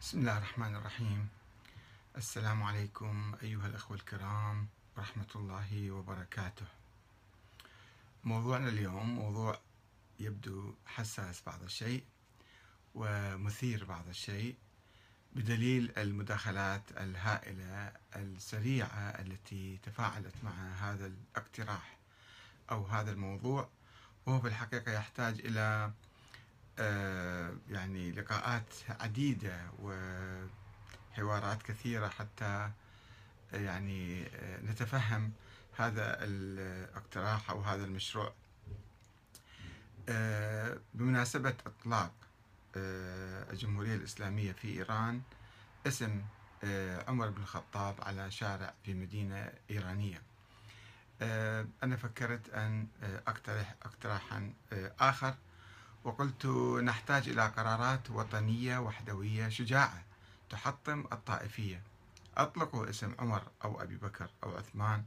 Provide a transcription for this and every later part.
بسم الله الرحمن الرحيم. السلام عليكم أيها الأخوة الكرام ورحمة الله وبركاته. موضوعنا اليوم موضوع يبدو حساس بعض الشيء ومثير بعض الشيء بدليل المداخلات الهائلة السريعة التي تفاعلت مع هذا الاقتراح أو هذا الموضوع وهو في الحقيقة يحتاج إلى يعني لقاءات عديدة وحوارات كثيرة حتى يعني آه، نتفهم هذا الاقتراح أو هذا المشروع. آه، بمناسبة إطلاق الجمهورية الإسلامية في إيران اسم عمر بن الخطاب على شارع في مدينة إيرانية. أنا فكرت أن أقترح اقتراحا آخر. وقلت نحتاج إلى قرارات وطنية وحدوية شجاعة تحطم الطائفية. أطلقوا اسم عمر أو أبي بكر أو عثمان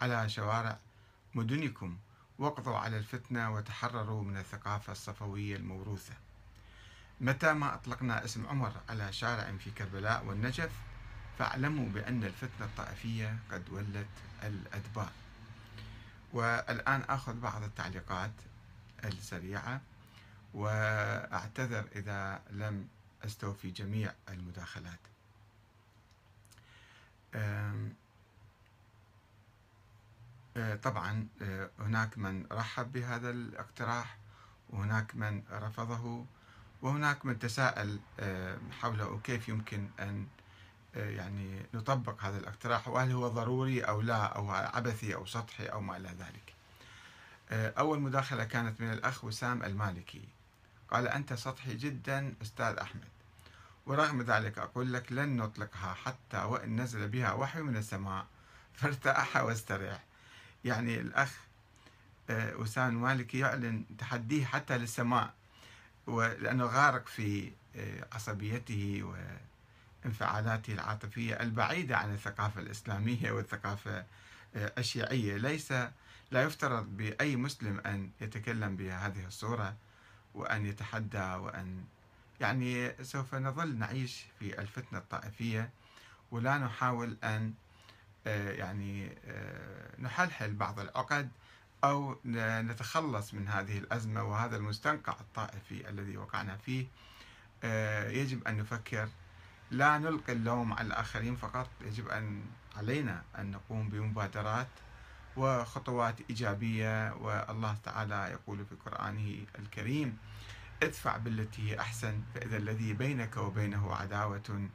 على شوارع مدنكم واقضوا على الفتنة وتحرروا من الثقافة الصفوية الموروثة. متى ما أطلقنا اسم عمر على شارع في كربلاء والنجف فاعلموا بأن الفتنة الطائفية قد ولت الأدبار. والآن أخذ بعض التعليقات السريعة. وأعتذر إذا لم أستوفي جميع المداخلات. طبعا هناك من رحب بهذا الاقتراح وهناك من رفضه وهناك من تساءل حول كيف يمكن أن يعني نطبق هذا الاقتراح؟ وهل هو ضروري أو لا؟ أو عبثي أو سطحي أو ما إلى ذلك. أول مداخلة كانت من الأخ وسام المالكي. قال أنت سطحي جدا أستاذ أحمد. ورغم ذلك أقول لك لن نطلقها حتى وإن نزل بها وحي من السماء. فارتاح واستريح. يعني الأخ آه، أسان مالكي يعلن تحديه حتى للسماء لأنه غارق في آه، عصبيته وانفعالاته العاطفية البعيدة عن الثقافة الإسلامية والثقافة آه، الشيعية. ليس لا يفترض بأي مسلم أن يتكلم بهذه الصورة. وأن يتحدى وأن يعني سوف نظل نعيش في الفتنة الطائفية ولا نحاول أن آه، يعني آه، نحلحل بعض العقد أو نتخلص من هذه الأزمة وهذا المستنقع الطائفي الذي وقعنا فيه. آه، يجب أن نفكر. لا نلقي اللوم على الآخرين فقط يجب أن علينا أن نقوم بمبادرات وخطوات إيجابية والله تعالى يقول في قرآنه الكريم ادفع بالتي هي أحسن فإذا الذي بينك وبينه عداوة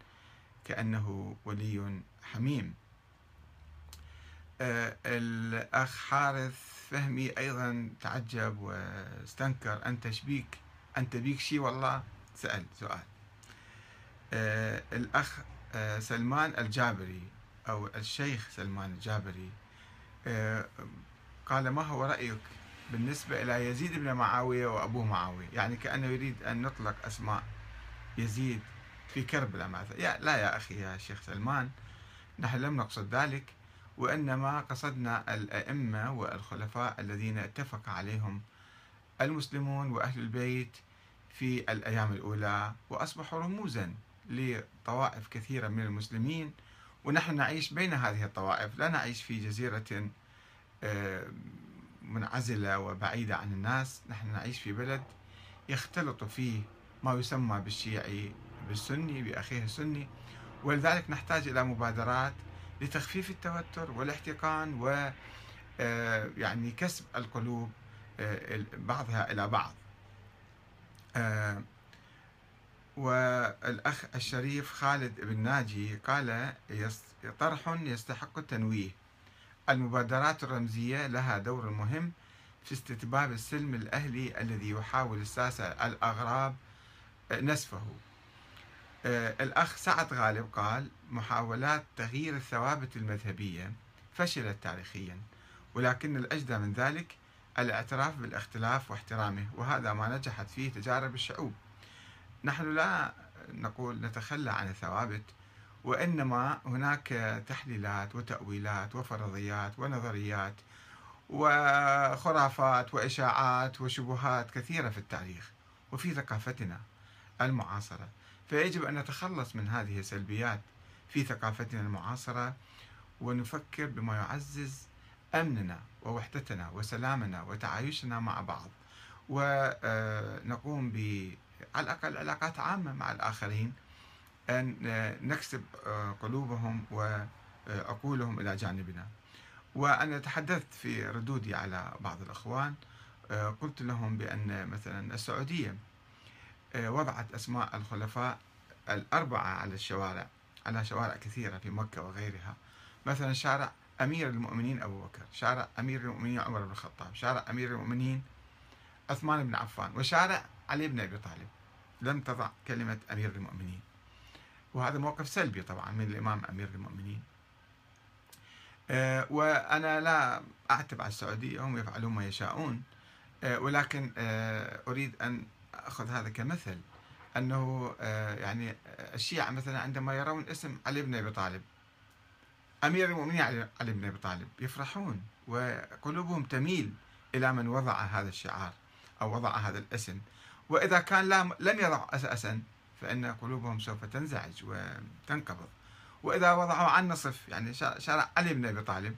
كأنه ولي حميم. آه الأخ حارث فهمي أيضا تعجب واستنكر أنت شبيك أنت بيك شي والله؟ سأل سؤال. آه الأخ آه سلمان الجابري أو الشيخ سلمان الجابري قال ما هو رأيك بالنسبة إلى يزيد بن معاوية وأبوه معاوية؟ يعني كأنه يريد أن نطلق أسماء يزيد في كربلاء مثلا. يا لا يا أخي يا شيخ سلمان نحن لم نقصد ذلك وإنما قصدنا الأئمة والخلفاء الذين اتفق عليهم المسلمون وأهل البيت في الأيام الأولى وأصبحوا رموزا لطوائف كثيرة من المسلمين ونحن نعيش بين هذه الطوائف. لا نعيش في جزيرة آه، منعزلة وبعيدة عن الناس. نحن نعيش في بلد يختلط فيه ما يسمى بالشيعي بالسني بأخيه السني. ولذلك نحتاج إلى مبادرات لتخفيف التوتر والاحتقان و آه، يعني كسب القلوب آه، بعضها إلى بعض. والأخ الشريف خالد بن ناجي قال طرح يستحق التنويه. المبادرات الرمزية لها دور مهم في استتباب السلم الأهلي الذي يحاول الساسة الأغراب نسفه. آه، الأخ سعد غالب قال محاولات تغيير الثوابت المذهبية فشلت تاريخيا ولكن الأجدى من ذلك الاعتراف بالاختلاف واحترامه وهذا ما نجحت فيه تجارب الشعوب. نحن لا نقول نتخلى عن الثوابت وإنما هناك تحليلات وتأويلات وفرضيات ونظريات وخرافات وإشاعات وشبهات كثيرة في التاريخ وفي ثقافتنا المعاصرة. فيجب أن نتخلص من هذه السلبيات في ثقافتنا المعاصرة ونفكر بما يعزز أمننا ووحدتنا وسلامنا وتعايشنا مع بعض. ونقوم ب على الأقل علاقات عامة مع الآخرين أن نكسب قلوبهم وعقولهم إلى جانبنا. وأنا تحدثت في ردودي على بعض الأخوان قلت لهم بأن مثلا السعودية وضعت أسماء الخلفاء الأربعة على الشوارع على شوارع كثيرة في مكة وغيرها. مثلا شارع أمير المؤمنين أبو بكر شارع أمير المؤمنين عمر بن الخطاب شارع أمير المؤمنين عثمان بن عفان وشارع علي بن أبي طالب. لم تضع كلمة أمير المؤمنين. وهذا موقف سلبي طبعا من الإمام أمير المؤمنين. أه وأنا لا أعتب على السعودية هم يفعلون ما يشاءون. أه ولكن أه أريد أن أخذ هذا كمثل. أنه آه، يعني الشيعة مثلا عندما يرون اسم علي بن أبي طالب أمير المؤمنين علي بن أبي طالب يفرحون وقلوبهم تميل إلى من وضع هذا الشعار أو وضع هذا الاسم. وإذا كان لم يضع أساسا فإن قلوبهم سوف تنزعج وتنقبض وإذا وضعوا عن نصف يعني شارع علي بن أبي طالب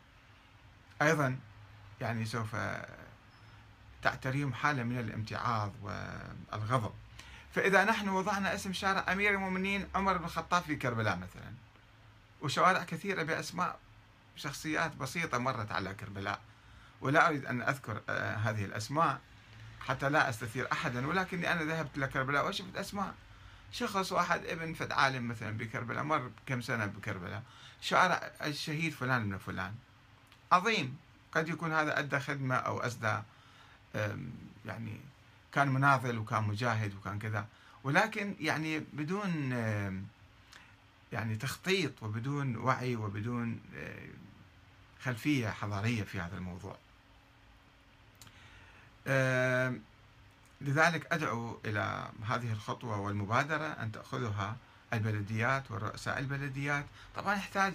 أيضا يعني سوف تعتريهم حالة من الامتعاض والغضب. فإذا نحن وضعنا اسم شارع أمير المؤمنين عمر بن الخطاب في كربلاء مثلا وشوارع كثيرة بأسماء شخصيات بسيطة مرت على كربلاء ولا أريد أن أذكر آه، هذه الأسماء. حتى لا أستثير أحدا ولكني أنا ذهبت إلى كربلاء وشفت أسماء. شخص واحد ابن فد عالم مثلا بكربلاء مر كم سنة بكربلاء شارع الشهيد فلان بن فلان. عظيم. قد يكون هذا أدى خدمة أو أسدى يعني كان مناضل وكان مجاهد وكان كذا. ولكن يعني بدون يعني تخطيط وبدون وعي وبدون خلفية حضارية في هذا الموضوع. لذلك أدعو إلى هذه الخطوة والمبادرة أن تأخذها البلديات ورؤساء البلديات. طبعا يحتاج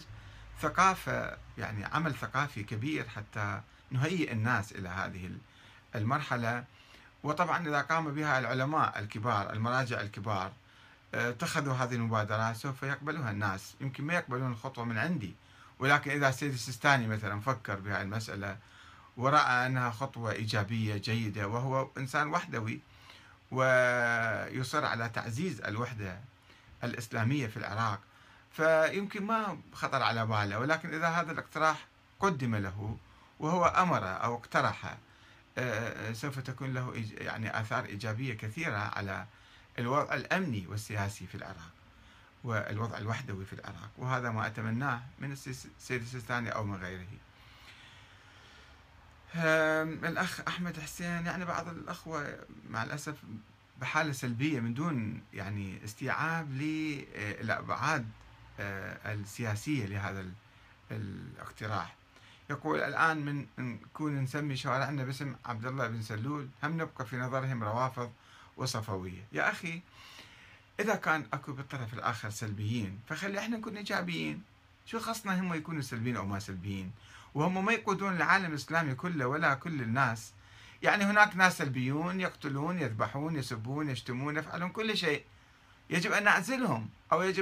ثقافة يعني عمل ثقافي كبير حتى نهيئ الناس إلى هذه المرحلة. وطبعا إذا قام بها العلماء الكبار المراجع الكبار آه، اتخذوا هذه المبادرات سوف يقبلها الناس. يمكن ما يقبلون الخطوة من عندي. ولكن إذا السيد السيستاني مثلا فكر بهذه المسألة ورأى أنها خطوة إيجابية جيدة وهو إنسان وحدوي ويصر على تعزيز الوحدة الإسلامية في العراق. فيمكن ما خطر على باله ولكن إذا هذا الاقتراح قدم له وهو أمر أو اقترح آه، آه، سوف تكون له يعني آثار إيجابية كثيرة على الوضع الأمني والسياسي في العراق والوضع الوحدوي في العراق. وهذا ما أتمناه من السيد السيستاني أو من غيره. الأخ أحمد حسين يعني بعض الأخوة مع الأسف بحالة سلبية من دون يعني استيعاب للأبعاد آه، السياسية لهذا الاقتراح. يقول الآن من نكون نسمي شوارعنا باسم عبد الله بن سلول هم نبقى في نظرهم روافض وصفوية. يا أخي إذا كان أكو بالطرف الآخر سلبيين فخلي إحنا نكون إيجابيين. شو خصنا هم يكونوا سلبيين أو ما سلبيين؟ وهم ما يقودون العالم الإسلامي كله ولا كل الناس. يعني هناك ناس سلبيون يقتلون يذبحون يسبون يشتمون يفعلون كل شيء. يجب أن نعزلهم أو يجب